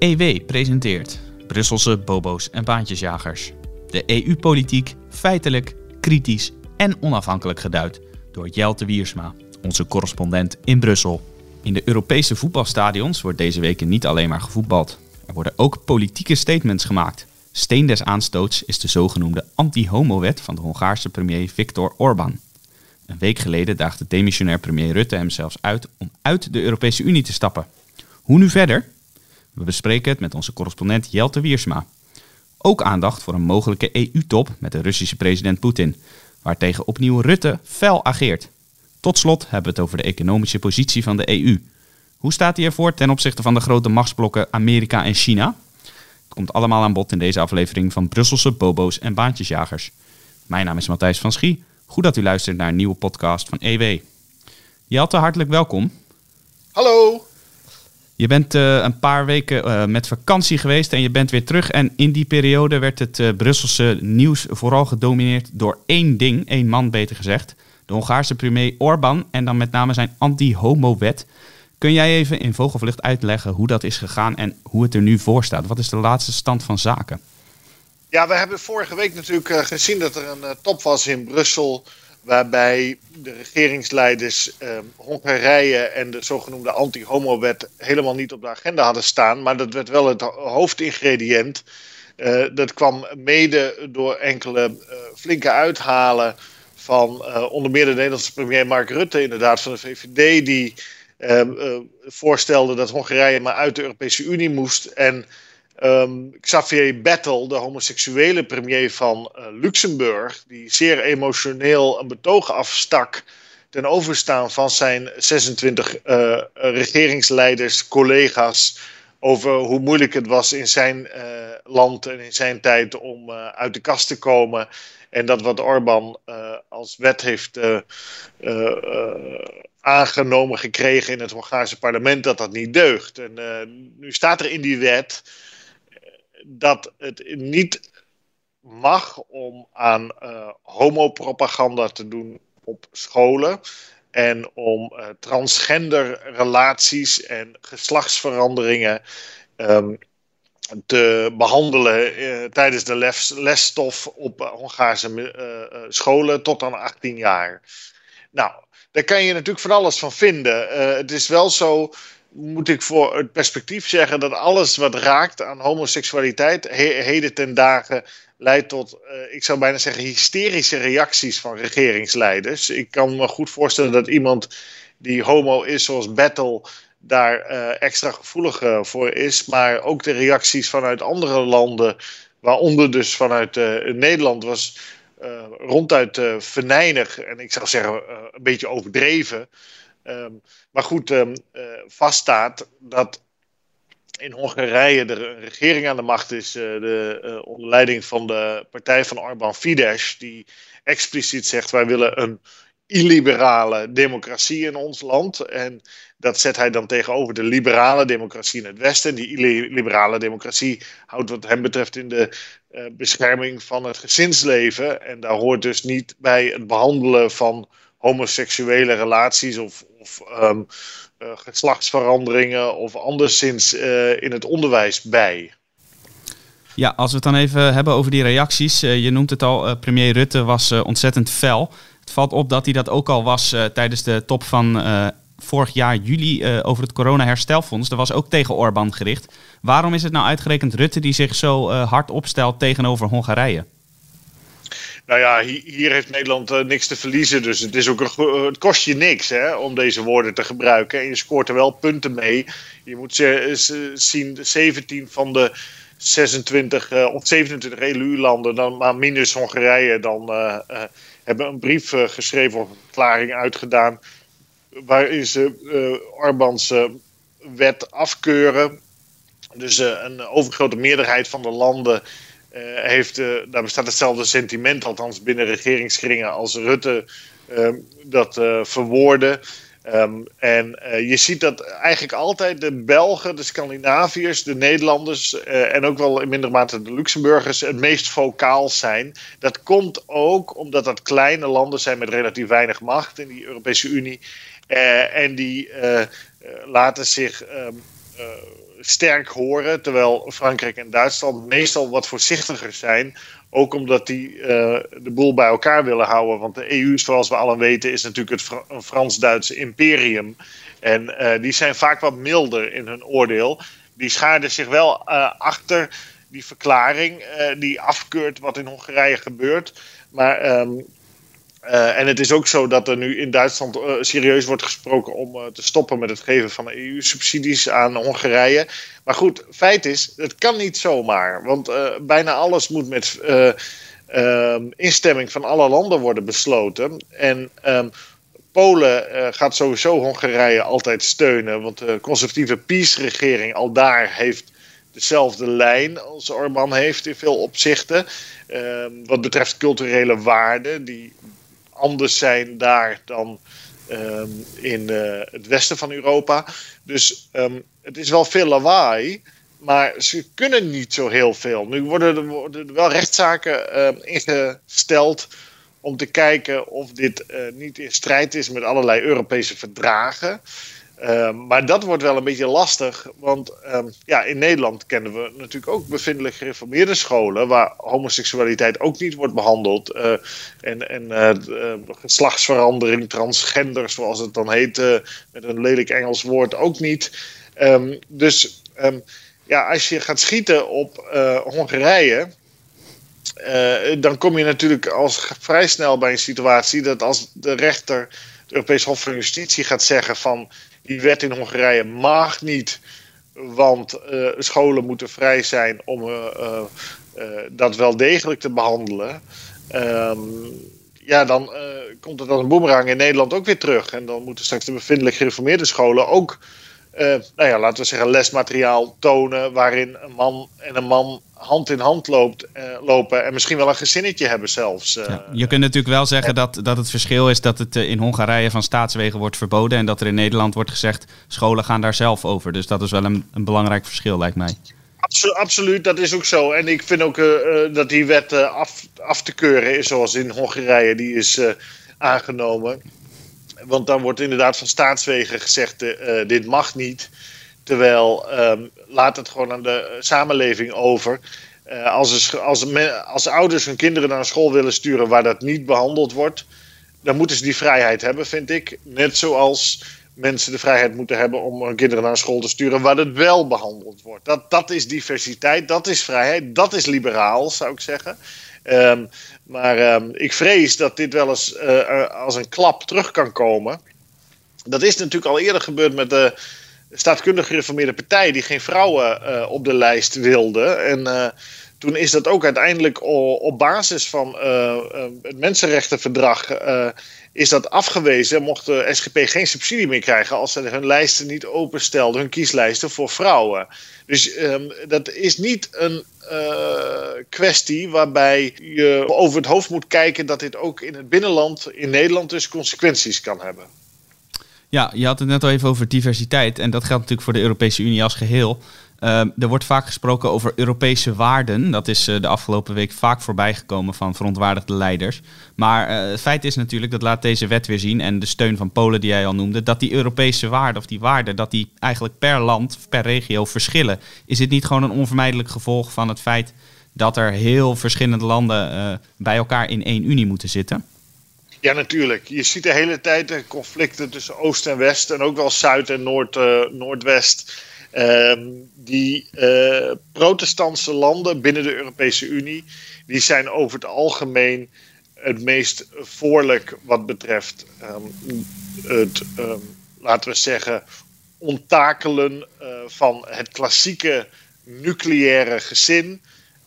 EW presenteert Brusselse bobo's en baantjesjagers. De EU-politiek feitelijk, kritisch en onafhankelijk geduid door Jelte Wiersma, onze correspondent in Brussel. In de Europese voetbalstadions wordt deze week niet alleen maar gevoetbald. Er worden ook politieke statements gemaakt. Steen des aanstoots is de zogenoemde anti-homo-wet van de Hongaarse premier Viktor Orbán. Een week geleden daagde demissionair premier Rutte hem zelfs uit om uit de Europese Unie te stappen. Hoe nu verder? We bespreken het met onze correspondent Jelte Wiersma. Ook aandacht voor een mogelijke EU-top met de Russische president Poetin, waartegen opnieuw Rutte fel ageert. Tot slot hebben we het over de economische positie van de EU. Hoe staat hij ervoor ten opzichte van de grote machtsblokken Amerika en China? Het komt allemaal aan bod in deze aflevering van Brusselse bobo's en baantjesjagers. Mijn naam is Matthijs van Schie. Goed dat u luistert naar een nieuwe podcast van EW. Jelte, hartelijk welkom. Hallo. Je bent uh, een paar weken uh, met vakantie geweest en je bent weer terug. En in die periode werd het uh, Brusselse nieuws vooral gedomineerd door één ding, één man beter gezegd. De Hongaarse premier Orbán en dan met name zijn anti-homo-wet. Kun jij even in vogelvlucht uitleggen hoe dat is gegaan en hoe het er nu voor staat? Wat is de laatste stand van zaken? Ja, we hebben vorige week natuurlijk gezien dat er een top was in Brussel waarbij de regeringsleiders eh, Hongarije en de zogenoemde anti-homo-wet helemaal niet op de agenda hadden staan. Maar dat werd wel het hoofdingrediënt. Uh, dat kwam mede door enkele uh, flinke uithalen van uh, onder meer de Nederlandse premier Mark Rutte, inderdaad van de VVD, die voorstelde dat Hongarije maar uit de Europese Unie moest. En Um, Xavier Bettel, de homoseksuele premier van uh, Luxemburg, die zeer emotioneel een betoog afstak ten overstaan van zijn 26 uh, regeringsleiders, collega's, over hoe moeilijk het was in zijn uh, land en in zijn tijd om uit de kast te komen. En dat wat Orbán als wet heeft aangenomen gekregen in het Hongaarse parlement, dat dat niet deugt. En nu staat er in die wet dat het niet mag om aan uh, homopropaganda te doen op scholen. En om uh, transgender relaties en geslachtsveranderingen um, te behandelen uh, tijdens de les, lesstof op Hongaarse scholen tot aan 18 jaar. Nou, daar kan je natuurlijk van alles van vinden. het is wel zo moet ik voor het perspectief zeggen dat alles wat raakt aan homoseksualiteit heden ten dagen leidt tot, uh, ik zou bijna zeggen, hysterische reacties van regeringsleiders. Ik kan me goed voorstellen dat iemand die homo is, zoals Battle, daar uh, extra gevoelig uh, voor is. Maar ook de reacties vanuit andere landen, waaronder dus vanuit Nederland, was ronduit venijnig en ik zou zeggen een beetje overdreven. Um, maar goed, um, uh, vaststaat dat in Hongarije de regering aan de macht is, uh, de, uh, onder leiding van de partij van Orbán Fidesz, die expliciet zegt: wij willen een illiberale democratie in ons land. En dat zet hij dan tegenover de liberale democratie in het Westen. Die illiberale democratie houdt wat hem betreft in de bescherming van het gezinsleven. En daar hoort dus niet bij het behandelen van homoseksuele relaties of, of um, uh, geslachtsveranderingen of anderszins uh, in het onderwijs bij. Ja, als we het dan even hebben over die reacties. Uh, je noemt het al, premier Rutte was ontzettend fel. Het valt op dat hij dat ook al was tijdens de top van vorig jaar juli over het corona-herstelfonds. Dat was ook tegen Orbán gericht. Waarom is het nou uitgerekend Rutte die zich zo hard opstelt tegenover Hongarije? Nou ja, hier heeft Nederland uh, niks te verliezen. Dus het, is ook een, uh, het kost je niks hè, om deze woorden te gebruiken. En je scoort er wel punten mee. Je moet ze, zien, 17 van de 26 uh, of 27 EU-landen, dan maar minus Hongarije, dan hebben een brief geschreven of een verklaring uitgedaan. Waarin ze Orbans wet afkeuren. Dus een overgrote meerderheid van de landen heeft, uh, daar bestaat hetzelfde sentiment, althans binnen regeringskringen, als Rutte uh, dat uh, verwoordde. Um, en je ziet dat eigenlijk altijd de Belgen, de Scandinaviërs, de Nederlanders en ook wel in mindere mate de Luxemburgers het meest vocaal zijn. Dat komt ook omdat dat kleine landen zijn met relatief weinig macht in die Europese Unie. en die laten zich. Um, sterk horen, terwijl Frankrijk en Duitsland meestal wat voorzichtiger zijn. Ook omdat die de boel bij elkaar willen houden. Want de EU, zoals we allen weten, is natuurlijk het Frans-Duitse imperium. En die zijn vaak wat milder in hun oordeel. Die schaarden zich wel achter die verklaring, die afkeurt wat in Hongarije gebeurt. Maar ehm, uh, en het is ook zo dat er nu in Duitsland uh, serieus wordt gesproken om uh, te stoppen met het geven van EU-subsidies aan Hongarije. Maar goed, feit is, het kan niet zomaar. Want bijna alles moet met ehm, instemming van alle landen worden besloten. En um, Polen gaat sowieso Hongarije altijd steunen. Want de conservatieve PiS-regering al daar heeft dezelfde lijn als Orbán heeft in veel opzichten. Ehm, wat betreft culturele waarden, die anders zijn daar dan ehm, in uh, het westen van Europa. Dus um, het is wel veel lawaai. Maar ze kunnen niet zo heel veel. Nu worden er, worden wel rechtszaken uh, ingesteld om te kijken of dit uh, niet in strijd is met allerlei Europese verdragen. Ehm, maar dat wordt wel een beetje lastig, want um, ja, in Nederland kennen we natuurlijk ook bevindelijk gereformeerde scholen waar homoseksualiteit ook niet wordt behandeld. Uh, en en uh, geslachtsverandering, transgender zoals het dan heet, met een lelijk Engels woord ook niet. Um, dus ja, als je gaat schieten op Hongarije, dan kom je natuurlijk als vrij snel bij een situatie dat als de rechter, het Europees Hof van Justitie, gaat zeggen van die wet in Hongarije mag niet, want uh, scholen moeten vrij zijn om uh, uh, dat wel degelijk te behandelen. Um, ja, dan komt het als een boemerang in Nederland ook weer terug. En dan moeten straks de bevindelijk gereformeerde scholen ook nou ja, laten we zeggen, lesmateriaal tonen waarin een man en een man hand in hand loopt, uh, lopen en misschien wel een gezinnetje hebben zelfs. Uh, ja, je kunt natuurlijk wel zeggen dat, dat het verschil is dat het in Hongarije van staatswegen wordt verboden en dat er in Nederland wordt gezegd scholen gaan daar zelf over. Dus dat is wel een, een belangrijk verschil lijkt mij. Absoluut, dat is ook zo. En ik vind ook dat die wet af, af te keuren is zoals in Hongarije die is aangenomen want dan wordt inderdaad van staatswegen gezegd: uh, dit mag niet. Terwijl um, laat het gewoon aan de samenleving over. Uh, als, als, als ouders hun kinderen naar een school willen sturen waar dat niet behandeld wordt, dan moeten ze die vrijheid hebben, vind ik. Net zoals mensen de vrijheid moeten hebben om hun kinderen naar een school te sturen waar het wel behandeld wordt. Dat, dat is diversiteit, dat is vrijheid, dat is liberaal, zou ik zeggen. Um, maar um, ik vrees dat dit wel eens uh, als een klap terug kan komen. Dat is natuurlijk al eerder gebeurd met de staatkundig gereformeerde partij, die geen vrouwen uh, op de lijst wilde. En uh, toen is dat ook uiteindelijk op basis van het Mensenrechtenverdrag is dat afgewezen. Mocht de SGP geen subsidie meer krijgen als ze hun lijsten niet openstelden, hun kieslijsten voor vrouwen. Dus um, dat is niet een kwestie waarbij je over het hoofd moet kijken dat dit ook in het binnenland, in Nederland, dus consequenties kan hebben. Ja, je had het net al even over diversiteit. En dat geldt natuurlijk voor de Europese Unie als geheel. Uh, er wordt vaak gesproken over Europese waarden. Dat is uh, de afgelopen week vaak voorbijgekomen van verontwaardigde leiders. Maar uh, het feit is natuurlijk, dat laat deze wet weer zien en de steun van Polen die jij al noemde, dat die Europese waarden of die waarden, dat die eigenlijk per land, per regio verschillen. Is dit niet gewoon een onvermijdelijk gevolg van het feit dat er heel verschillende landen bij elkaar in één unie moeten zitten? Ja, natuurlijk. Je ziet de hele tijd conflicten tussen Oost en West en ook wel Zuid en Noord, Noordwest. Um, die uh, protestantse landen binnen de Europese Unie, die zijn over het algemeen het meest voorlijk wat betreft um, het, um, laten we zeggen, onttakelen uh, van het klassieke nucleaire gezin.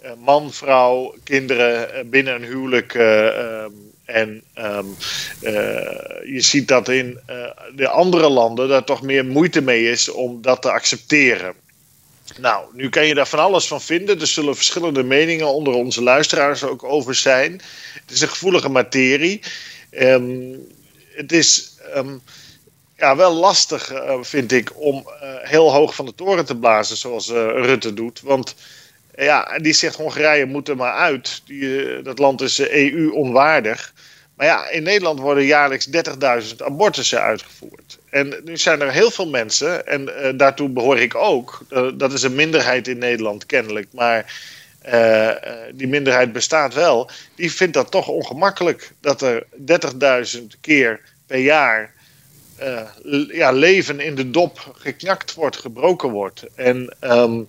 Uh, man, vrouw, kinderen binnen een huwelijk en um, uh, je ziet dat in uh, de andere landen daar toch meer moeite mee is om dat te accepteren. Nou, nu kan je daar van alles van vinden. Er zullen verschillende meningen onder onze luisteraars ook over zijn. Het is een gevoelige materie. Um, het is um, ja, wel lastig, uh, vind ik, om heel hoog van de toren te blazen zoals Rutte doet. Want ja, die zegt Hongarije moet er maar uit. Die, dat land is EU-onwaardig. Maar ja, in Nederland worden jaarlijks 30.000 abortussen uitgevoerd. En nu zijn er heel veel mensen, en uh, daartoe behoor ik ook. Dat is een minderheid in Nederland kennelijk, maar die minderheid bestaat wel. Die vindt dat toch ongemakkelijk dat er 30.000 keer per jaar ja, leven in de dop geknakt wordt, gebroken wordt. En um,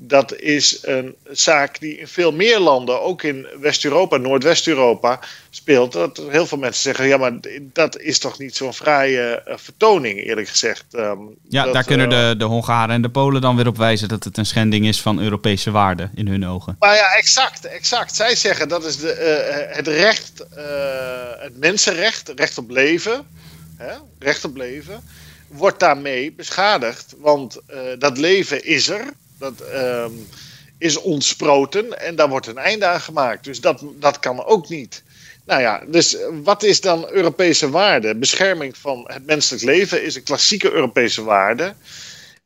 dat is een zaak die in veel meer landen, ook in West-Europa, Noordwest-Europa, speelt. Dat heel veel mensen zeggen: ja, maar dat is toch niet zo'n fraaie uh, vertoning, eerlijk gezegd. Um, ja, dat, daar kunnen uh, de, de Hongaren en de Polen dan weer op wijzen dat het een schending is van Europese waarden in hun ogen. Maar ja, exact, exact. Zij zeggen dat is de, uh, het recht, het mensenrecht, recht op leven, hè, recht op leven, wordt daarmee beschadigd. Want dat leven is er. Dat um, is ontsproten en daar wordt een einde aan gemaakt. Dus dat, dat kan ook niet. Nou ja, dus wat is dan Europese waarde? Bescherming van het menselijk leven is een klassieke Europese waarde.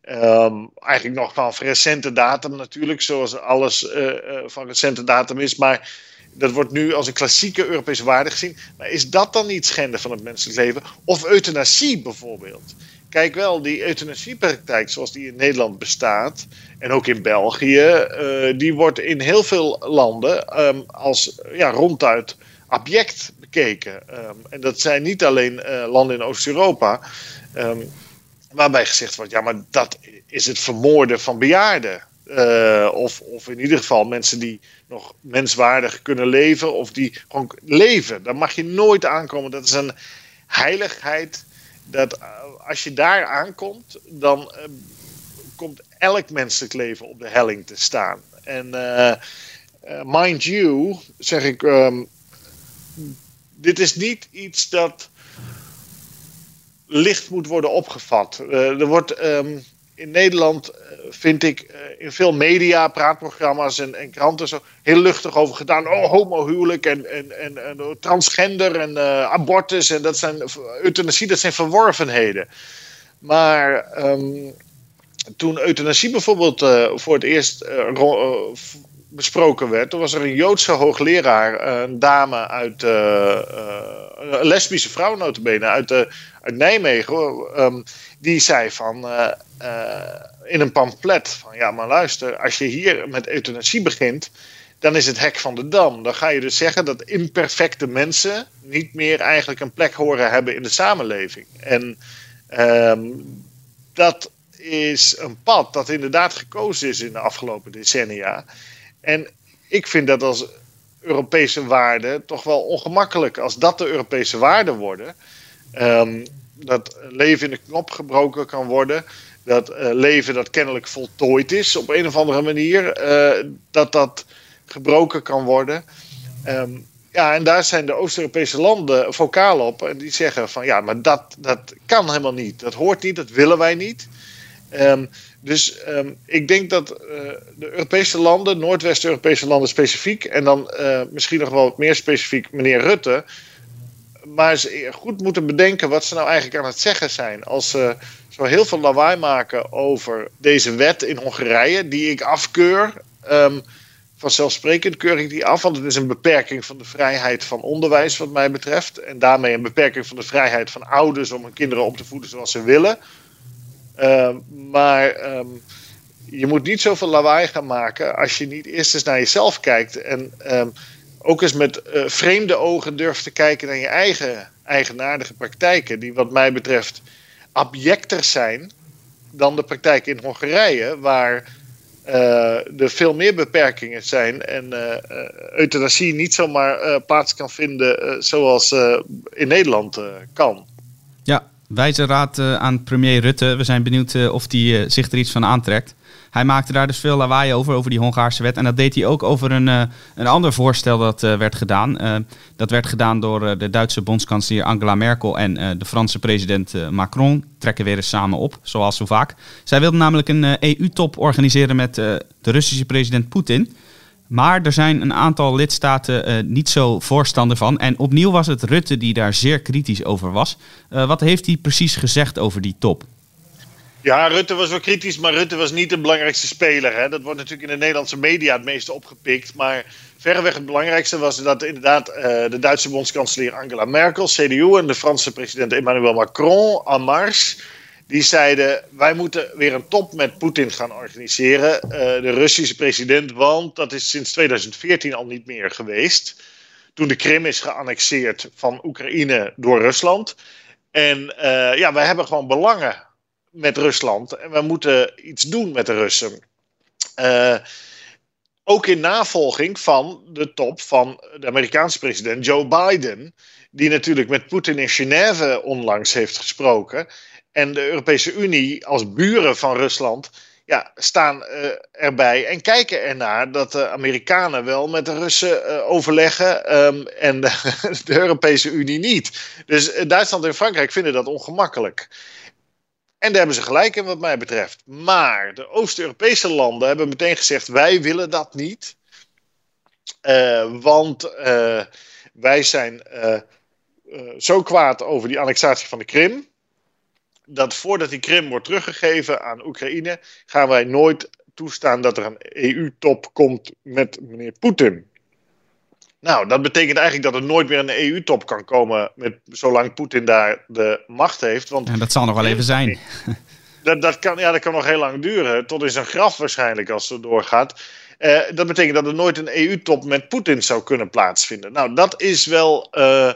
Um, eigenlijk nog van recente datum natuurlijk, zoals alles uh, uh, van recente datum is. Maar dat wordt nu als een klassieke Europese waarde gezien. Maar is dat dan niet schenden van het menselijk leven? Of euthanasie bijvoorbeeld? Kijk wel, die euthanasiepraktijk zoals die in Nederland bestaat, en ook in België, uh, die wordt in heel veel landen um, als ja, ronduit object bekeken. Um, en dat zijn niet alleen uh, landen in Oost-Europa, um, waarbij gezegd wordt, ja, maar dat is het vermoorden van bejaarden. Uh, of, of in ieder geval mensen die nog menswaardig kunnen leven, of die gewoon leven. Daar mag je nooit aankomen. Dat is een heiligheid dat als je daar aankomt, dan uh, komt elk menselijk leven op de helling te staan. En uh, mind you, zeg ik, um, dit is niet iets dat licht moet worden opgevat. er wordt um, in Nederland, vind ik, in veel media, praatprogramma's en, en, kranten zo heel luchtig over gedaan. Oh, homohuwelijk en, en, en, en transgender en uh, abortus en dat zijn euthanasie, dat zijn verworvenheden. Maar um, toen euthanasie bijvoorbeeld voor het eerst besproken werd, toen was er een Joodse hoogleraar, een dame uit, een lesbische vrouw notabene, uit, uit Nijmegen, um, die zei van in een pamflet van ja, maar luister, als je hier met euthanasie begint, dan is het hek van de dam. Dan ga je dus zeggen dat imperfecte mensen niet meer eigenlijk een plek horen hebben in de samenleving. En um, dat is een pad dat inderdaad gekozen is in de afgelopen decennia. En ik vind dat als Europese waarden toch wel ongemakkelijk. Als dat de Europese waarden worden. Um, dat leven in de knop gebroken kan worden dat uh, leven dat kennelijk voltooid is op een of andere manier, uh, dat dat gebroken kan worden. Um, ja, en daar zijn de Oost-Europese landen vocaal op. En die zeggen van ja, maar dat, dat kan helemaal niet. Dat hoort niet, dat willen wij niet. Um, dus ik denk dat uh, de Europese landen, Noordwest-Europese landen specifiek, en dan misschien nog wel wat meer specifiek meneer Rutte, maar ze goed moeten bedenken wat ze nou eigenlijk aan het zeggen zijn. Als ze zo heel veel lawaai maken over deze wet in Hongarije, die ik afkeur. Um, vanzelfsprekend keur ik die af, want het is een beperking van de vrijheid van onderwijs, wat mij betreft. En daarmee een beperking van de vrijheid van ouders om hun kinderen op te voeden zoals ze willen. Uh, maar um, je moet niet zoveel lawaai gaan maken als je niet eerst eens naar jezelf kijkt. En ook eens met uh, vreemde ogen durft te kijken naar je eigen eigenaardige praktijken, die wat mij betreft abjecter zijn dan de praktijk in Hongarije, waar uh, er veel meer beperkingen zijn en uh, euthanasie niet zomaar plaats kan vinden zoals in Nederland kan. Ja, wijze raad aan premier Rutte. We zijn benieuwd of hij zich er iets van aantrekt. Hij maakte daar dus veel lawaai over, over die Hongaarse wet. En dat deed hij ook over een, uh, een ander voorstel dat uh, werd gedaan. Uh, dat werd gedaan door de Duitse bondskanselier Angela Merkel en de Franse president Macron. Trekken weer eens samen op, zoals zo vaak. Zij wilden namelijk een EU-top organiseren met de Russische president Poetin. Maar er zijn een aantal lidstaten niet zo voorstander van. En opnieuw was het Rutte die daar zeer kritisch over was. wat heeft hij precies gezegd over die top? Ja, Rutte was wel kritisch, maar Rutte was niet de belangrijkste speler. Hè. Dat wordt natuurlijk in de Nederlandse media het meeste opgepikt. Maar verreweg het belangrijkste was dat inderdaad uh, de Duitse bondskanselier Angela Merkel, CDU, en de Franse president Emmanuel Macron, En Mars, die zeiden: wij moeten weer een top met Poetin gaan organiseren, uh, de Russische president, want dat is sinds 2014 al niet meer geweest. Toen de Krim is geannexeerd van Oekraïne door Rusland. En uh, ja, wij hebben gewoon belangen met Rusland en we moeten iets doen met de Russen. Uh, ook in navolging van de top van de Amerikaanse president Joe Biden, die natuurlijk met Poetin in Genève onlangs heeft gesproken. En de Europese Unie als buren van Rusland ja, staan uh, erbij en kijken ernaar dat de Amerikanen wel met de Russen uh, overleggen um, en de, Europese Unie niet. Dus Duitsland en Frankrijk vinden dat ongemakkelijk. En daar hebben ze gelijk in wat mij betreft. Maar de Oost-Europese landen hebben meteen gezegd: wij willen dat niet. Uh, want uh, wij zijn uh, zo kwaad over die annexatie van de Krim. Dat voordat die Krim wordt teruggegeven aan Oekraïne, gaan wij nooit toestaan dat er een EU-top komt met meneer Poetin. Nou, dat betekent eigenlijk dat er nooit meer een EU-top kan komen met, zolang Poetin daar de macht heeft. Want en dat zal nog wel even zijn. Dat, dat, kan, ja, dat kan nog heel lang duren, tot in zijn graf waarschijnlijk als het doorgaat. Uh, dat betekent dat er nooit een EU-top met Poetin zou kunnen plaatsvinden. Nou, dat is wel uh,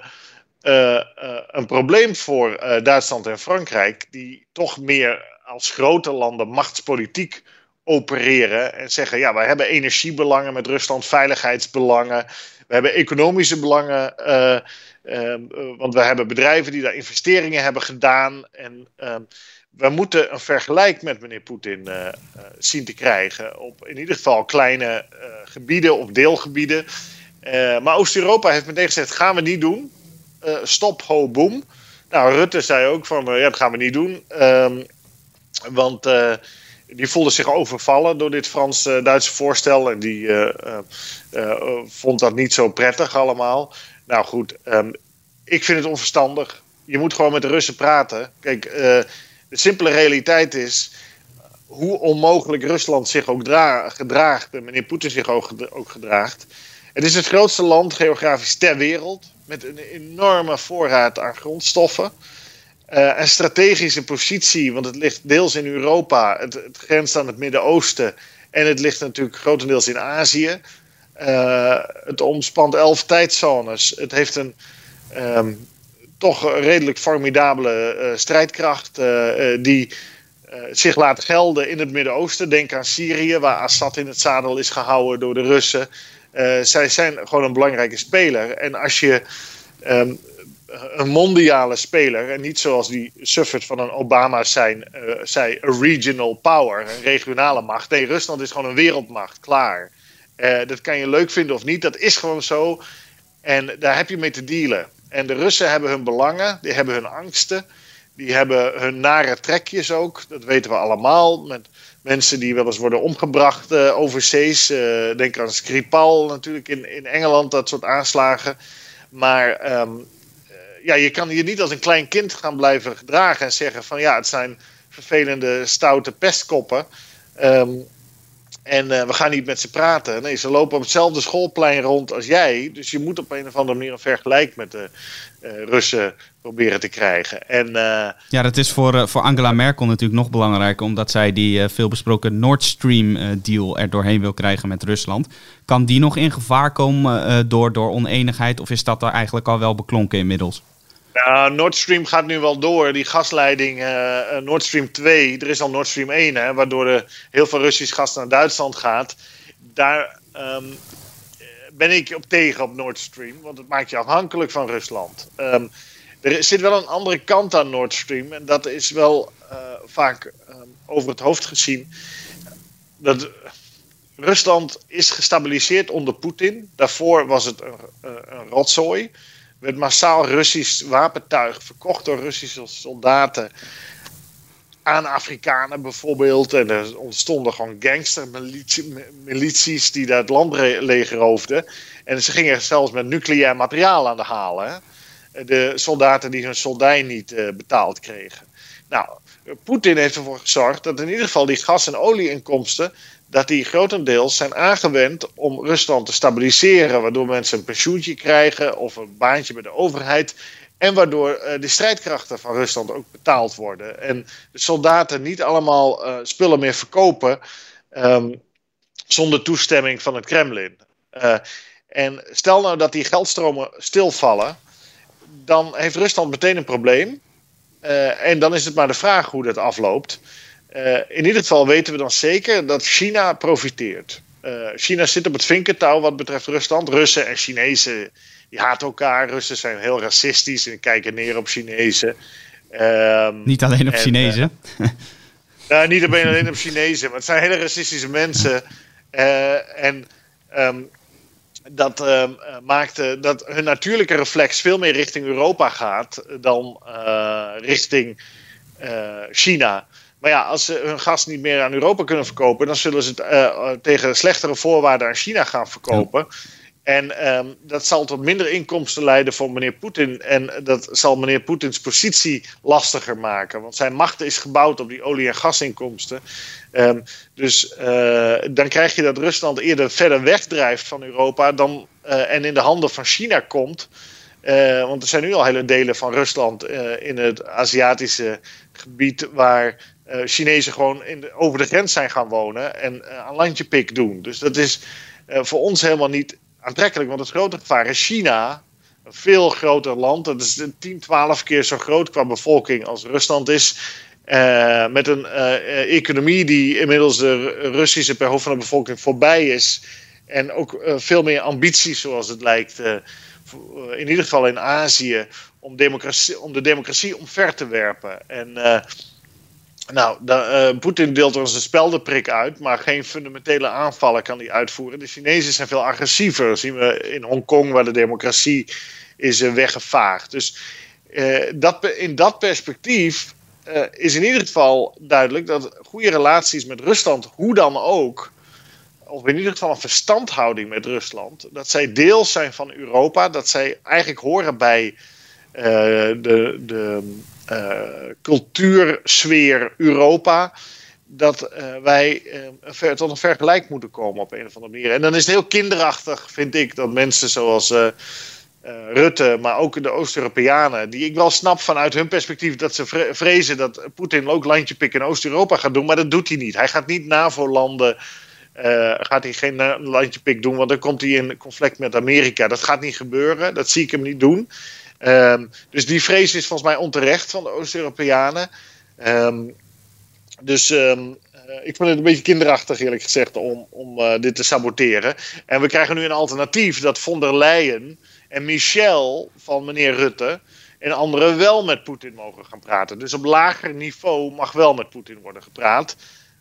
uh, een probleem voor Duitsland en Frankrijk, die toch meer als grote landen machtspolitiek opereren en zeggen: ja, wij hebben energiebelangen met Rusland, veiligheidsbelangen. We hebben economische belangen, uh, uh, want we hebben bedrijven die daar investeringen hebben gedaan. En uh, we moeten een vergelijk met meneer Poetin eh, zien te krijgen. Op in ieder geval kleine gebieden of deelgebieden. maar Oost-Europa heeft meteen gezegd: gaan we niet doen. stop, ho, boom. Nou, Rutte zei ook van ja, dat gaan we niet doen. Ehm, want die voelde zich overvallen door dit Frans-Duitse voorstel. En die uh, uh, vond dat niet zo prettig allemaal. Nou goed, um, ik vind het onverstandig. Je moet gewoon met de Russen praten. Kijk, de simpele realiteit is. Hoe onmogelijk Rusland zich ook gedraagt. En meneer Poetin zich ook gedraagt. Het is het grootste land geografisch ter wereld. Met een enorme voorraad aan grondstoffen. Uh, een strategische positie, want het ligt deels in Europa, het, grenst aan het Midden-Oosten en het ligt natuurlijk grotendeels in Azië. Uh, het omspant elf tijdzones. Het heeft een um, toch redelijk formidabele uh, strijdkracht die zich laat gelden in het Midden-Oosten. Denk aan Syrië, waar Assad in het zadel is gehouden door de Russen. zij zijn gewoon een belangrijke speler. En als je um, een mondiale speler. En niet zoals die suffert van een Obama zijn, uh, zei, a regional power, een regionale macht. Nee, Rusland is gewoon een wereldmacht, klaar. Uh, dat kan je leuk vinden of niet, dat is gewoon zo. En daar heb je mee te dealen. En de Russen hebben hun belangen, die hebben hun angsten, die hebben hun nare trekjes ook. Dat weten we allemaal. Met mensen die wel eens worden omgebracht uh, overzees. denk aan Skripal natuurlijk in, in Engeland, dat soort aanslagen. Maar um, ja, je kan je niet als een klein kind gaan blijven gedragen en zeggen van ja, het zijn vervelende, stoute pestkoppen. Um, en uh, we gaan niet met ze praten. Nee, ze lopen op hetzelfde schoolplein rond als jij. Dus je moet op een of andere manier een vergelijk met de uh, Russen proberen te krijgen. En, uh, ja, dat is voor, voor Angela Merkel natuurlijk nog belangrijker, omdat zij die veelbesproken Nord Stream deal er doorheen wil krijgen met Rusland. Kan die nog in gevaar komen door, door oneenigheid, of is dat daar eigenlijk al wel beklonken inmiddels? Nou, Nord Stream gaat nu wel door. Die gasleiding uh, Nord Stream 2, er is al Nord Stream 1, hè, waardoor er heel veel Russisch gas naar Duitsland gaat. Daar um, ben ik op tegen op Nord Stream, want het maakt je afhankelijk van Rusland. Um, er zit wel een andere kant aan Nord Stream en dat is wel uh, vaak um, over het hoofd gezien. Dat Rusland is gestabiliseerd onder Poetin. Daarvoor was het een, een rotzooi werd massaal Russisch wapentuig verkocht door Russische soldaten aan Afrikanen bijvoorbeeld. En er ontstonden gewoon gangstermilities die daar het land legeroofden. En ze gingen zelfs met nucleair materiaal aan de halen. De soldaten die hun soldij niet uh, betaald kregen. Nou, Poetin heeft ervoor gezorgd dat in ieder geval die gas- en olieinkomsten dat die grotendeels zijn aangewend om Rusland te stabiliseren, waardoor mensen een pensioentje krijgen of een baantje bij de overheid. En waardoor uh, de strijdkrachten van Rusland ook betaald worden. En de soldaten niet allemaal uh, spullen meer verkopen um, zonder toestemming van het Kremlin. Uh, en stel nou dat die geldstromen stilvallen, dan heeft Rusland meteen een probleem. en dan is het maar de vraag hoe dat afloopt. In ieder geval weten we dan zeker dat China profiteert. China zit op het vinkentouw wat betreft Rusland. Russen en Chinezen die haten elkaar. Russen zijn heel racistisch en kijken neer op Chinezen. Um, niet alleen op en, Chinezen. Uh, nou, niet alleen op Chinezen, maar het zijn hele racistische mensen. En um, dat uh, maakte dat hun natuurlijke reflex veel meer richting Europa gaat dan uh, richting China. Maar ja, als ze hun gas niet meer aan Europa kunnen verkopen, dan zullen ze het tegen slechtere voorwaarden aan China gaan verkopen. Ja. En um, dat zal tot minder inkomsten leiden voor meneer Poetin. En dat zal meneer Poetins positie lastiger maken. Want zijn macht is gebouwd op die olie- en gasinkomsten. Um, dus uh, dan krijg je dat Rusland eerder verder wegdrijft van Europa dan, uh, en in de handen van China komt. Uh, want er zijn nu al hele delen van Rusland in het Aziatische gebied waar Chinezen gewoon in over de grens zijn gaan wonen en een landje pik doen. Dus dat is voor ons helemaal niet aantrekkelijk, want het grote gevaar is China. Een veel groter land. Dat is 10, 12 keer zo groot qua bevolking als Rusland is. Uh, met een uh, economie die inmiddels de Russische per hoofd van de bevolking voorbij is. En ook uh, veel meer ambities, zoals het lijkt. in ieder geval in Azië. Om, democratie, om de democratie omver te werpen. En nou, uh, Poetin deelt ons een speldenprik uit, maar geen fundamentele aanvallen kan hij uitvoeren. De Chinezen zijn veel agressiever. Zien we in Hongkong, waar de democratie is uh, weggevaagd. Dus uh, dat, in dat perspectief is in ieder geval duidelijk dat goede relaties met Rusland, hoe dan ook, of in ieder geval een verstandhouding met Rusland, dat zij deel zijn van Europa, dat zij eigenlijk horen bij de. de cultuursfeer Europa. Dat uh, wij uh, tot een vergelijk moeten komen op een of andere manier. En dan is het heel kinderachtig, vind ik, dat mensen zoals Rutte, maar ook de Oost-Europeanen, die ik wel snap vanuit hun perspectief dat ze vrezen dat Poetin ook landje pik in Oost-Europa gaat doen, maar dat doet hij niet. Hij gaat niet NAVO-landen. Gaat hij geen landje pik doen, want dan komt hij in conflict met Amerika. Dat gaat niet gebeuren, dat zie ik hem niet doen. Um, dus die vrees is volgens mij onterecht van de Oost-Europeanen. Um, dus um, ik vind het een beetje kinderachtig, eerlijk gezegd, om, om uh, dit te saboteren. En we krijgen nu een alternatief dat von der Leyen en Michel van meneer Rutte en anderen wel met Poetin mogen gaan praten. Dus op lager niveau mag wel met Poetin worden gepraat.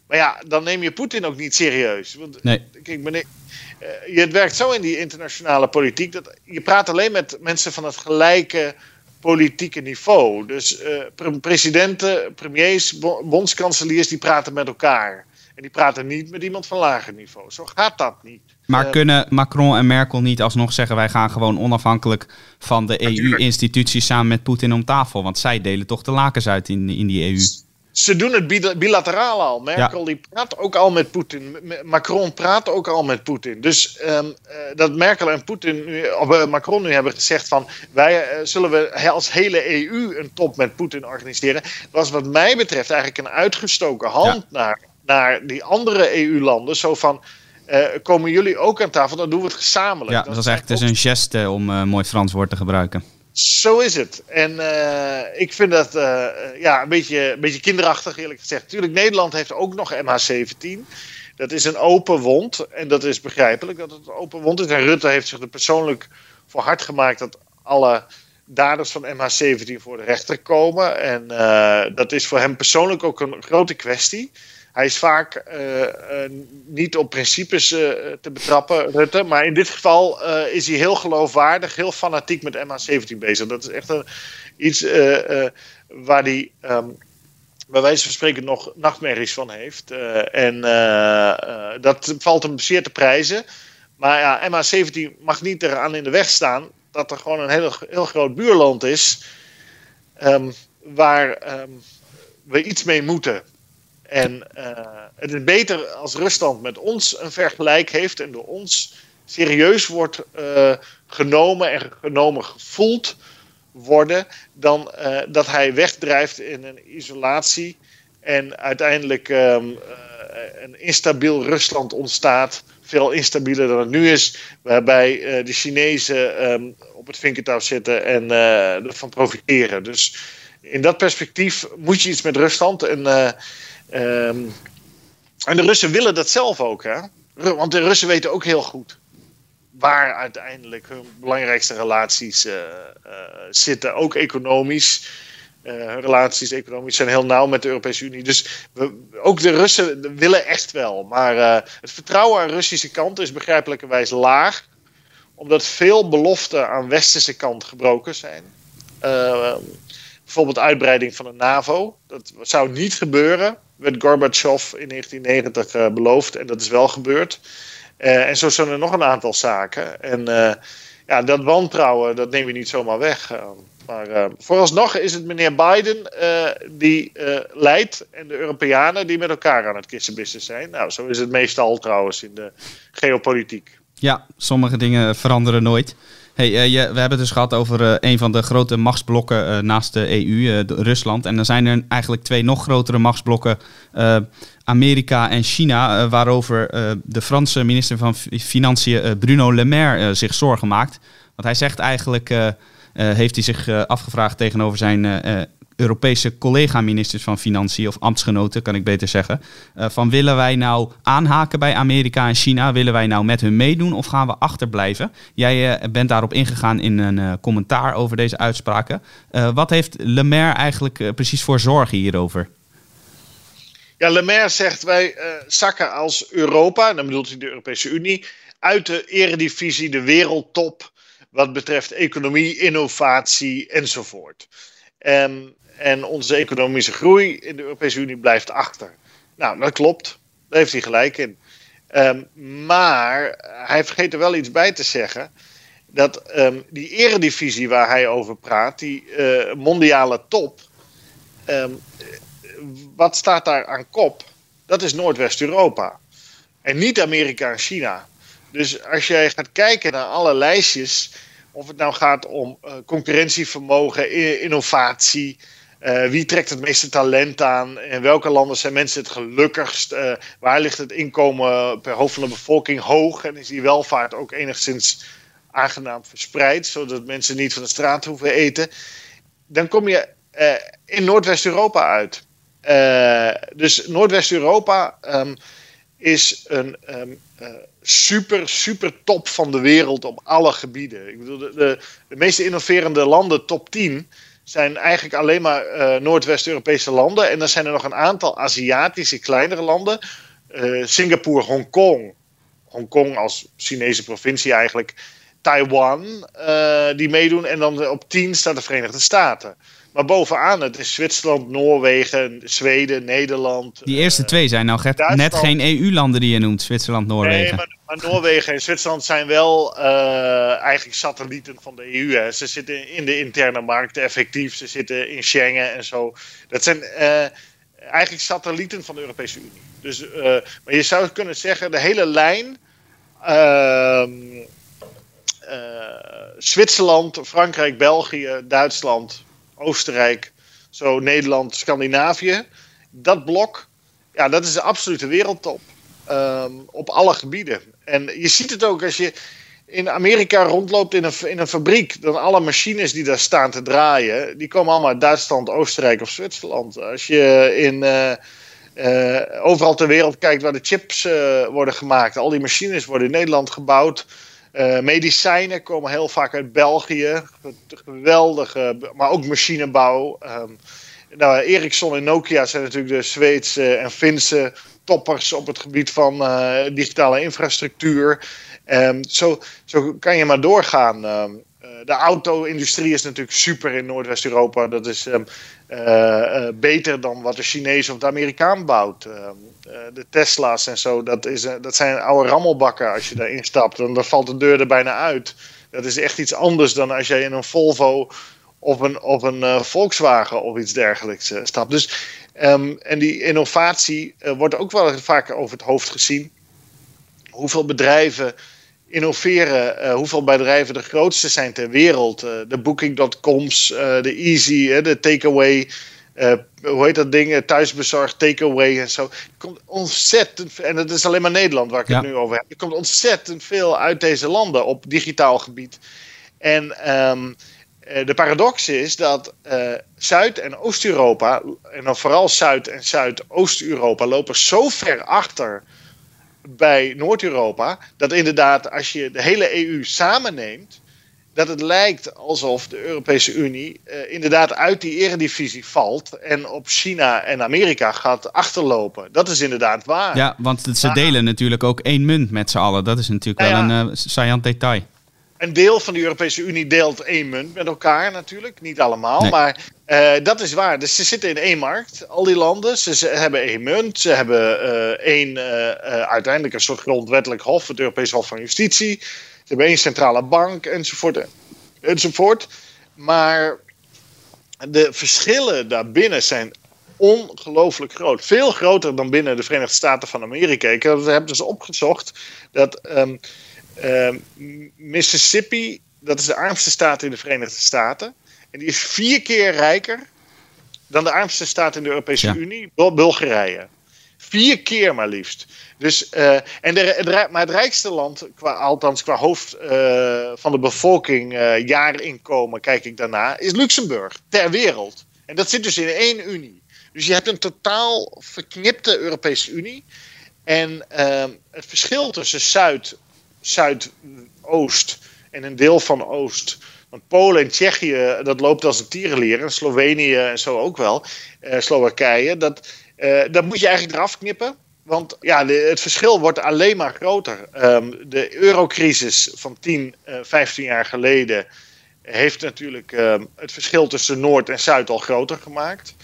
Maar ja, dan neem je Poetin ook niet serieus. Want, nee. Kijk, meneer, uh, het werkt zo in die internationale politiek dat je praat alleen met mensen van het gelijke politieke niveau. Dus uh, presidenten, premiers, bondskanseliers, die praten met elkaar. En die praten niet met iemand van lager niveau. Zo gaat dat niet. Maar uh, kunnen Macron en Merkel niet alsnog zeggen: wij gaan gewoon onafhankelijk van de EU-instituties samen met Poetin om tafel? Want zij delen toch de lakens uit in, in die EU ze doen het bilateraal al. Merkel die praat ook al met Poetin. Macron praat ook al met Poetin. Dus um, uh, dat Merkel en Poetin nu, of, uh, Macron nu hebben gezegd van wij uh, zullen we als hele EU een top met Poetin organiseren, was wat mij betreft eigenlijk een uitgestoken hand ja. naar, naar die andere EU-landen. Zo van komen jullie ook aan tafel, dan doen we het gezamenlijk. Ja, dat, is eigenlijk dus een geste om een mooi Frans woord te gebruiken. Zo is het. En uh, ik vind dat uh, ja, een, beetje, een beetje kinderachtig, eerlijk gezegd. Natuurlijk, Nederland heeft ook nog MH17. Dat is een open wond. En dat is begrijpelijk dat het een open wond is. En Rutte heeft zich er persoonlijk voor hard gemaakt dat alle daders van MH17 voor de rechter komen. En uh, dat is voor hem persoonlijk ook een grote kwestie. Hij is vaak uh, uh, niet op principes uh, te betrappen, Rutte. Maar in dit geval is hij heel geloofwaardig, heel fanatiek met MH17 bezig. Dat is echt iets waar hij bij wijze van spreken nog nachtmerries van heeft. en dat valt hem zeer te prijzen. Maar ja, MH17 mag niet eraan in de weg staan dat er gewoon een heel, heel groot buurland is. Um, waar. Um, we iets mee moeten. En het is beter als Rusland met ons een vergelijk heeft en door ons serieus wordt genomen en genomen gevoeld worden, dan dat hij wegdrijft in een isolatie en uiteindelijk um, een instabiel Rusland ontstaat. Veel instabieler dan het nu is. Waarbij de Chinezen um, op het vinkertouw zitten en uh, ervan profiteren. Dus in dat perspectief moet je iets met Rusland. En, um, en de Russen willen dat zelf ook. Hè? Want de Russen weten ook heel goed waar uiteindelijk hun belangrijkste relaties zitten. Ook economisch. Uh, relaties economisch zijn heel nauw met de Europese Unie. Dus we, ook de Russen willen echt wel. Maar uh, het vertrouwen aan de Russische kant is begrijpelijkerwijs laag. Omdat veel beloften aan westerse kant gebroken zijn. Uh, bijvoorbeeld uitbreiding van de NAVO. Dat zou niet gebeuren. Werd Gorbachev in 1990 beloofd. En dat is wel gebeurd. en zo zijn er nog een aantal zaken. En ja, dat wantrouwen, dat neem je niet zomaar weg. Maar vooralsnog is het meneer Biden die leidt en de Europeanen die met elkaar aan het kissenbissen zijn. Nou, zo is het meestal trouwens in de geopolitiek. Ja, sommige dingen veranderen nooit. Hey, je, we hebben het dus gehad over een van de grote machtsblokken naast de EU, Rusland. En dan zijn er eigenlijk twee nog grotere machtsblokken, Amerika en China, waarover de Franse minister van Financiën, Bruno Le Maire, zich zorgen maakt. Want hij zegt eigenlijk eh, heeft hij zich eh, afgevraagd tegenover zijn eh, Europese collega-ministers van Financiën, of ambtsgenoten kan ik beter zeggen. van willen wij nou aanhaken bij Amerika en China? Willen wij nou met hun meedoen of gaan we achterblijven? Jij bent daarop ingegaan in een commentaar over deze uitspraken. wat heeft Le Maire eigenlijk precies voor zorgen hierover? Ja, Le Maire zegt wij zakken als Europa, dan bedoelt hij de Europese Unie, uit de eredivisie, de wereldtop wat betreft economie, innovatie enzovoort. En, en onze economische groei in de Europese Unie blijft achter. Nou, dat klopt. Daar heeft hij gelijk in. Um, maar hij vergeet er wel iets bij te zeggen. Dat um, die eredivisie waar hij over praat, die uh, mondiale top. Um, wat staat daar aan kop? Dat is Noordwest-Europa. En niet Amerika en China. Dus als jij gaat kijken naar alle lijstjes, of het nou gaat om uh, concurrentievermogen, innovatie, uh, wie trekt het meeste talent aan? In welke landen zijn mensen het gelukkigst? Uh, waar ligt het inkomen per hoofd van de bevolking hoog? En is die welvaart ook enigszins aangenaam verspreid, zodat mensen niet van de straat hoeven eten? Dan kom je in Noordwest-Europa uit. dus Noordwest-Europa um, is een um, super, super top van de wereld op alle gebieden. Ik bedoel, de, de, de meest innoverende landen, top 10, zijn eigenlijk alleen maar uh, Noordwest-Europese landen. En dan zijn er nog een aantal Aziatische kleinere landen. Uh, Singapore, Hongkong. Hongkong als Chinese provincie eigenlijk. Taiwan, uh, die meedoen. En dan op 10 staat de Verenigde Staten. Maar bovenaan, het is Zwitserland, Noorwegen, Zweden, Nederland. Die eerste uh, twee zijn nou net geen EU-landen die je noemt, Zwitserland, Noorwegen. Nee, maar, maar Noorwegen en Zwitserland zijn wel uh, eigenlijk satellieten van de EU. Hè. Ze zitten in de interne markt effectief, ze zitten in Schengen en zo. Dat zijn uh, eigenlijk satellieten van de Europese Unie. Dus, maar je zou kunnen zeggen, de hele lijn... Ehm, Zwitserland, Frankrijk, België, Duitsland, Oostenrijk, zo Nederland, Scandinavië. Dat blok, ja, dat is de absolute wereldtop. Um, op alle gebieden. En je ziet het ook als je in Amerika rondloopt in een, in een fabriek. Dan alle machines die daar staan te draaien, die komen allemaal uit Duitsland, Oostenrijk of Zwitserland. Als je in. Uh, uh, overal ter wereld kijkt waar de chips uh, worden gemaakt. Al die machines worden in Nederland gebouwd. Uh, medicijnen komen heel vaak uit België. Geweldige, maar ook machinebouw. Um, nou, Ericsson en Nokia zijn natuurlijk de Zweedse en Finse toppers op het gebied van uh, digitale infrastructuur. Um, zo, zo kan je maar doorgaan. Um, de auto-industrie is natuurlijk super in Noordwest-Europa. Dat is um, uh, uh, beter dan wat de Chinees of de Amerikaan bouwt. de Tesla's en zo, dat, is, dat zijn oude rammelbakken als je daarin stapt. Dan, dan valt de deur er bijna uit. Dat is echt iets anders dan als jij in een Volvo of een, of een Volkswagen of iets dergelijks stapt. Dus Ehm, en die innovatie wordt ook wel vaak over het hoofd gezien. Hoeveel bedrijven innoveren, hoeveel bedrijven de grootste zijn ter wereld. de Booking.coms, de Easy, de Takeaway. Uh, hoe heet dat ding? Thuisbezorgd, takeaway en zo. Er komt ontzettend en dat is alleen maar Nederland waar ik het nu over heb. Er komt ontzettend veel uit deze landen op digitaal gebied. En um, de paradox is dat uh, Zuid- en Oost-Europa, en dan vooral Zuid- en Zuidoost-Europa, lopen zo ver achter bij Noord-Europa. Dat inderdaad, als je de hele EU samenneemt, dat het lijkt alsof de Europese Unie uh, inderdaad uit die eredivisie valt en op China en Amerika gaat achterlopen. Dat is inderdaad waar. Ja, want ze delen natuurlijk ook één munt met z'n allen. Dat is natuurlijk wel een uh, saillant detail. Een deel van de Europese Unie deelt één munt met elkaar natuurlijk. Niet allemaal, maar uh, dat is waar. Dus ze zitten in één markt, al die landen. Ze, ze hebben één munt. Ze hebben één, uiteindelijk een soort grondwettelijk hof, het Europees Hof van Justitie. Ze hebben één centrale bank enzovoort. enzovoort. Maar de verschillen daarbinnen zijn ongelooflijk groot. Veel groter dan binnen de Verenigde Staten van Amerika. Ik heb dus opgezocht dat um, Mississippi, dat is de armste staat in de Verenigde Staten. En die is vier keer rijker dan de armste staat in de Europese Unie, Bulgarije. Vier keer maar liefst. Dus, uh, en de, maar het rijkste land, qua, althans qua hoofd uh, van de bevolking, uh, jaarinkomen, kijk ik daarna, is Luxemburg ter wereld. En dat zit dus in één Unie. Dus je hebt een totaal verknipte Europese Unie. En ehm, het verschil tussen Zuid, Zuidoost en een deel van Oost. Want Polen en Tsjechië, dat loopt als een tierenleer. En Slovenië en zo ook wel. Slowakije. Dat, dat moet je eigenlijk eraf knippen. Want ja, het verschil wordt alleen maar groter. Um, de eurocrisis van 10, uh, 15 jaar geleden heeft natuurlijk um, het verschil tussen Noord en Zuid al groter gemaakt.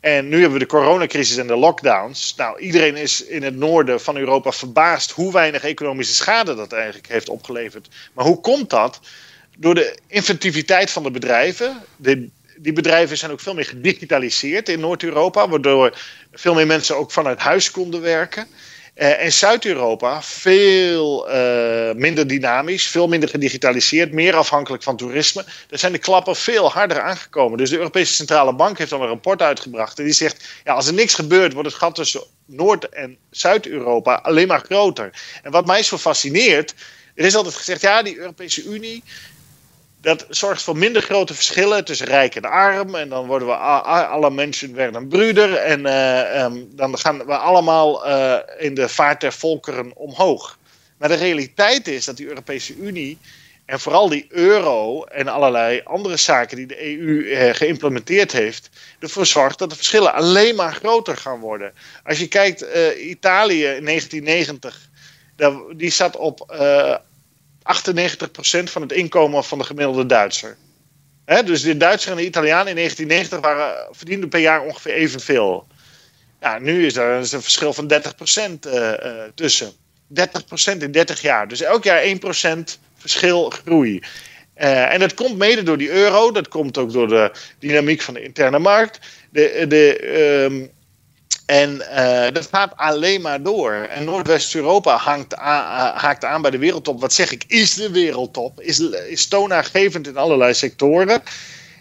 En nu hebben we de coronacrisis en de lockdowns. Nou, iedereen is in het noorden van Europa verbaasd hoe weinig economische schade dat eigenlijk heeft opgeleverd. Maar hoe komt dat? Door de inventiviteit van de bedrijven, de die bedrijven zijn ook veel meer gedigitaliseerd in Noord-Europa, waardoor veel meer mensen ook vanuit huis konden werken. Uh, en Zuid-Europa veel uh, minder dynamisch, veel minder gedigitaliseerd, meer afhankelijk van toerisme. Daar zijn de klappen veel harder aangekomen. Dus de Europese Centrale Bank heeft al een rapport uitgebracht. En die zegt: ja, als er niks gebeurt, wordt het gat tussen Noord- en Zuid-Europa alleen maar groter. En wat mij zo fascineert, er is altijd gezegd: ja, die Europese Unie dat zorgt voor minder grote verschillen tussen rijk en arm. En dan worden we alle mensen werden broeder. En uh, um, dan gaan we allemaal uh, in de vaart der volkeren omhoog. Maar de realiteit is dat die Europese Unie en vooral die euro en allerlei andere zaken die de EU uh, geïmplementeerd heeft, ervoor zorgt dat de verschillen alleen maar groter gaan worden. Als je kijkt, Italië in 1990, die zat op 98% van het inkomen van de gemiddelde Duitser. Dus de Duitser en de Italiaan in 1990 waren, verdienden per jaar ongeveer evenveel. Ja, nu is er een verschil van 30% uh, uh, tussen. 30% in 30 jaar. Dus elk jaar 1% verschil groei. Uh, en dat komt mede door die euro. Dat komt ook door de dynamiek van de interne markt. De, de, um, en uh, dat gaat alleen maar door. En Noordwest-Europa haakt aan bij de wereldtop. Wat zeg ik, is de wereldtop. Is, is toonaangevend in allerlei sectoren.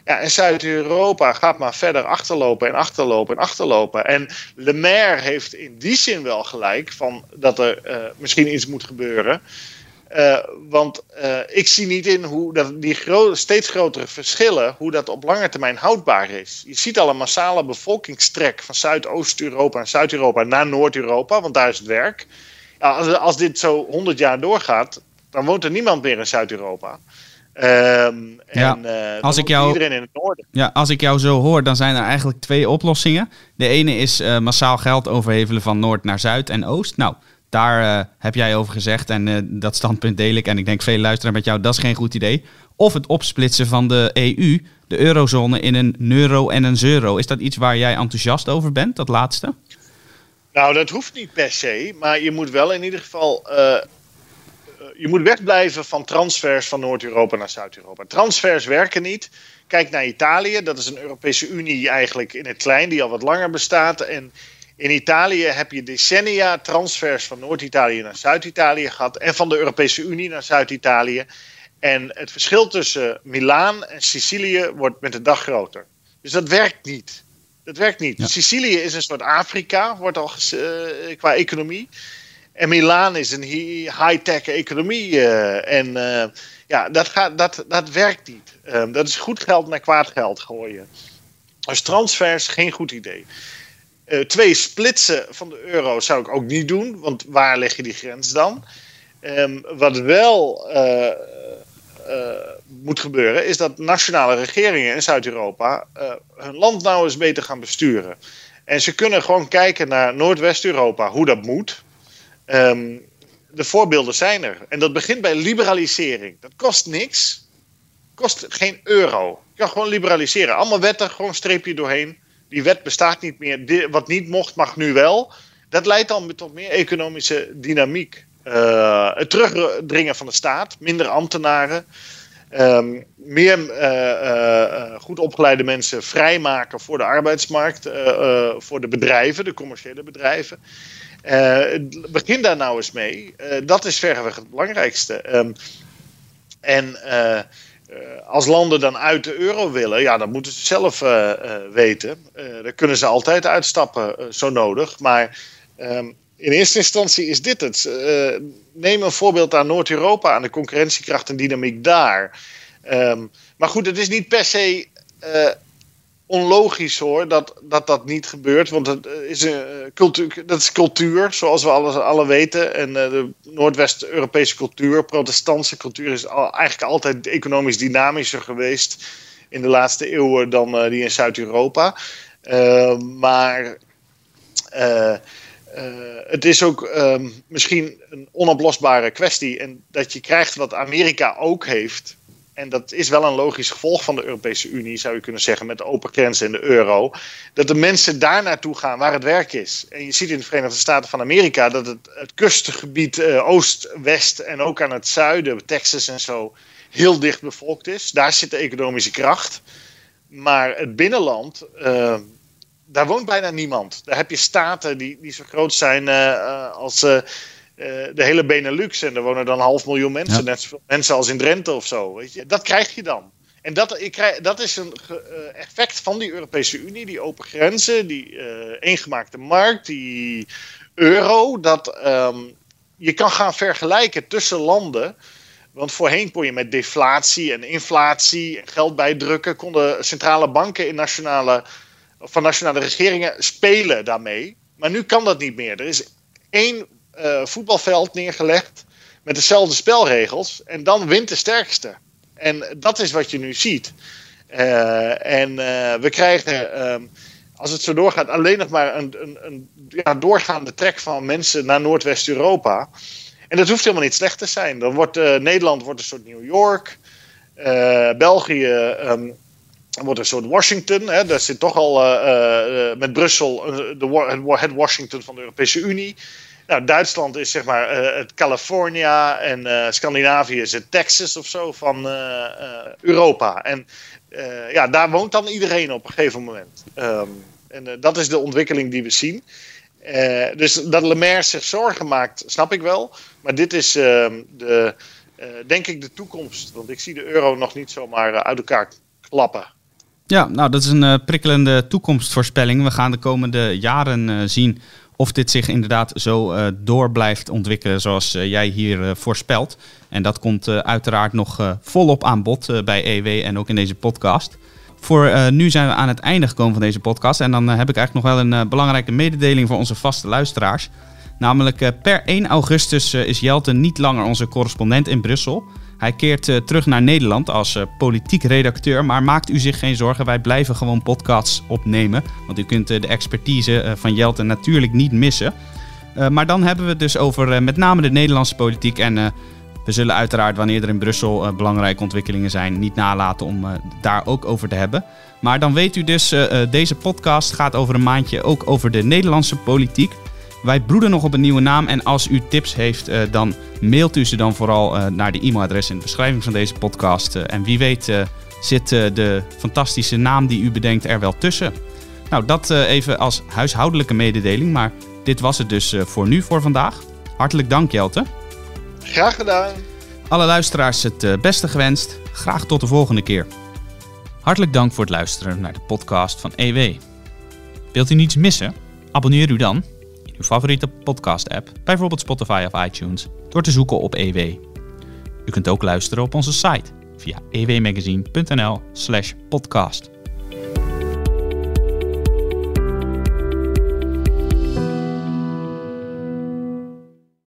Ja, en Zuid-Europa gaat maar verder achterlopen en achterlopen en achterlopen. En Le Maire heeft in die zin wel gelijk van dat er uh, misschien iets moet gebeuren. Uh, want uh, ik zie niet in hoe dat die gro steeds grotere verschillen, hoe dat op lange termijn houdbaar is. Je ziet al een massale bevolkingstrek van Zuidoost-Europa en Zuid-Europa naar Noord-Europa, want daar is het werk. Ja, als, als, dit zo 100 jaar doorgaat, dan woont er niemand meer in Zuid-Europa. Um, ja, en, uh, als ik jou, iedereen in het noorden. Ja, als ik jou zo hoor, dan zijn er eigenlijk twee oplossingen. De ene is massaal geld overhevelen van Noord naar Zuid en Oost. Nou, daar uh, heb jij over gezegd en uh, dat standpunt deel ik. En ik denk veel luisteren met jou, dat is geen goed idee. Of het opsplitsen van de EU, de eurozone, in een euro en een euro. Is dat iets waar jij enthousiast over bent, dat laatste? Nou, dat hoeft niet per se. Maar je moet wel in ieder geval uh, je moet wegblijven van transfers van Noord-Europa naar Zuid-Europa. Transfers werken niet. Kijk naar Italië, dat is een Europese Unie eigenlijk in het klein, die al wat langer bestaat. En in Italië heb je decennia transfers van Noord-Italië naar Zuid-Italië gehad en van de Europese Unie naar Zuid-Italië. En het verschil tussen Milaan en Sicilië wordt met de dag groter. Dus dat werkt niet. Dat werkt niet. Sicilië is een soort Afrika, wordt al uh, qua economie. En Milaan is een high-tech economie. Uh, en uh, ja, dat, gaat, dat, dat werkt niet. Um, dat is goed geld naar kwaad geld gooien. Dus transfers, geen goed idee. Uh, twee splitsen van de euro zou ik ook niet doen, want waar leg je die grens dan? Um, wat wel uh, moet gebeuren, is dat nationale regeringen in Zuid-Europa hun land nou eens beter gaan besturen. En ze kunnen gewoon kijken naar Noordwest-Europa, hoe dat moet. Um, de voorbeelden zijn er. En dat begint bij liberalisering. Dat kost niks. Kost geen euro. Je kan gewoon liberaliseren. Allemaal wetten, gewoon streepje doorheen. Die wet bestaat niet meer. Wat niet mocht, mag nu wel. Dat leidt dan tot meer economische dynamiek. Uh, het terugdringen van de staat, minder ambtenaren, um, meer uh, uh, goed opgeleide mensen vrijmaken voor de arbeidsmarkt, voor de bedrijven, de commerciële bedrijven. begin daar nou eens mee. dat is verreweg het belangrijkste. Um, en als landen dan uit de euro willen, ja, dan moeten ze zelf weten. dan kunnen ze altijd uitstappen, zo nodig. Maar um, in eerste instantie is dit het. Neem een voorbeeld aan Noord-Europa, aan de concurrentiekracht en dynamiek daar. Um, maar goed, het is niet per se onlogisch hoor dat, dat dat niet gebeurt. Want het is een cultuur, dat is cultuur, zoals we alle, alle weten. En uh, de Noordwest-Europese cultuur, protestantse cultuur, is eigenlijk altijd economisch dynamischer geweest in de laatste eeuwen dan die in Zuid-Europa. Ehm, maar. Uh, het is ook um, misschien een onoplosbare kwestie. En dat je krijgt wat Amerika ook heeft. En dat is wel een logisch gevolg van de Europese Unie, zou je kunnen zeggen, met de open grenzen en de euro. Dat de mensen daar naartoe gaan waar het werk is. En je ziet in de Verenigde Staten van Amerika dat het, het kustgebied uh, oost, west en ook aan het zuiden, Texas en zo, heel dicht bevolkt is. Daar zit de economische kracht. Maar het binnenland. Uh, daar woont bijna niemand. Daar heb je staten die, die zo groot zijn uh, als de hele Benelux. En er wonen dan een half miljoen mensen. Net zoveel mensen als in Drenthe of zo. Weet je? Dat krijg je dan. En dat, ik krijg, dat is een effect van die Europese Unie. Die open grenzen, die eengemaakte markt, die euro. Dat um, je kan gaan vergelijken tussen landen. Want voorheen kon je met deflatie en inflatie en geld bijdrukken. konden centrale banken in nationale van nationale regeringen spelen daarmee. Maar nu kan dat niet meer. Er is één uh, voetbalveld neergelegd met dezelfde spelregels. En dan wint de sterkste. En dat is wat je nu ziet. Uh, en uh, we krijgen, ehm, als het zo doorgaat, alleen nog maar een, een, een ja, doorgaande trek van mensen naar Noordwest-Europa. En dat hoeft helemaal niet slecht te zijn. Dan wordt Nederland wordt een soort New York. België um, wordt een soort Washington. Hè, daar zit toch al met Brussel de, het Washington van de Europese Unie. Nou, Duitsland is zeg maar uh, het California en Scandinavië is het Texas of zo van Europa. En ja, daar woont dan iedereen op een gegeven moment. Um, en dat is de ontwikkeling die we zien. dus dat Lemaire zich zorgen maakt, snap ik wel. Maar dit is ehm, de, denk ik de toekomst. Want ik zie de euro nog niet zomaar uit elkaar klappen. Ja, nou dat is een prikkelende toekomstvoorspelling. We gaan de komende jaren zien of dit zich inderdaad zo uh, door blijft ontwikkelen zoals jij hier voorspelt. En dat komt uiteraard nog volop aan bod bij EW en ook in deze podcast. Voor nu zijn we aan het einde gekomen van deze podcast. En dan heb ik eigenlijk nog wel een belangrijke mededeling voor onze vaste luisteraars. Namelijk per 1 augustus is Jelte niet langer onze correspondent in Brussel. Hij keert uh, terug naar Nederland als uh, politiek redacteur. Maar maakt u zich geen zorgen, wij blijven gewoon podcasts opnemen. Want u kunt uh, de expertise van Jelte natuurlijk niet missen. maar dan hebben we het dus over met name de Nederlandse politiek. En we zullen uiteraard, wanneer er in Brussel belangrijke ontwikkelingen zijn, niet nalaten om daar ook over te hebben. Maar dan weet u dus, deze podcast gaat over een maandje ook over de Nederlandse politiek. Wij broeden nog op een nieuwe naam. En als u tips heeft, uh, dan mailt u ze dan vooral uh, naar de e-mailadres in de beschrijving van deze podcast. Uh, en wie weet zit de fantastische naam die u bedenkt er wel tussen. Nou, dat even als huishoudelijke mededeling. Maar dit was het dus voor nu, voor vandaag. Hartelijk dank, Jelte. Graag gedaan. Alle luisteraars het beste gewenst. Graag tot de volgende keer. Hartelijk dank voor het luisteren naar de podcast van EW. Wilt u niets missen? Abonneer u dan uw favoriete podcast-app, bijvoorbeeld Spotify of iTunes, door te zoeken op EW. U kunt ook luisteren op onze site via ewmagazine.nl/podcast.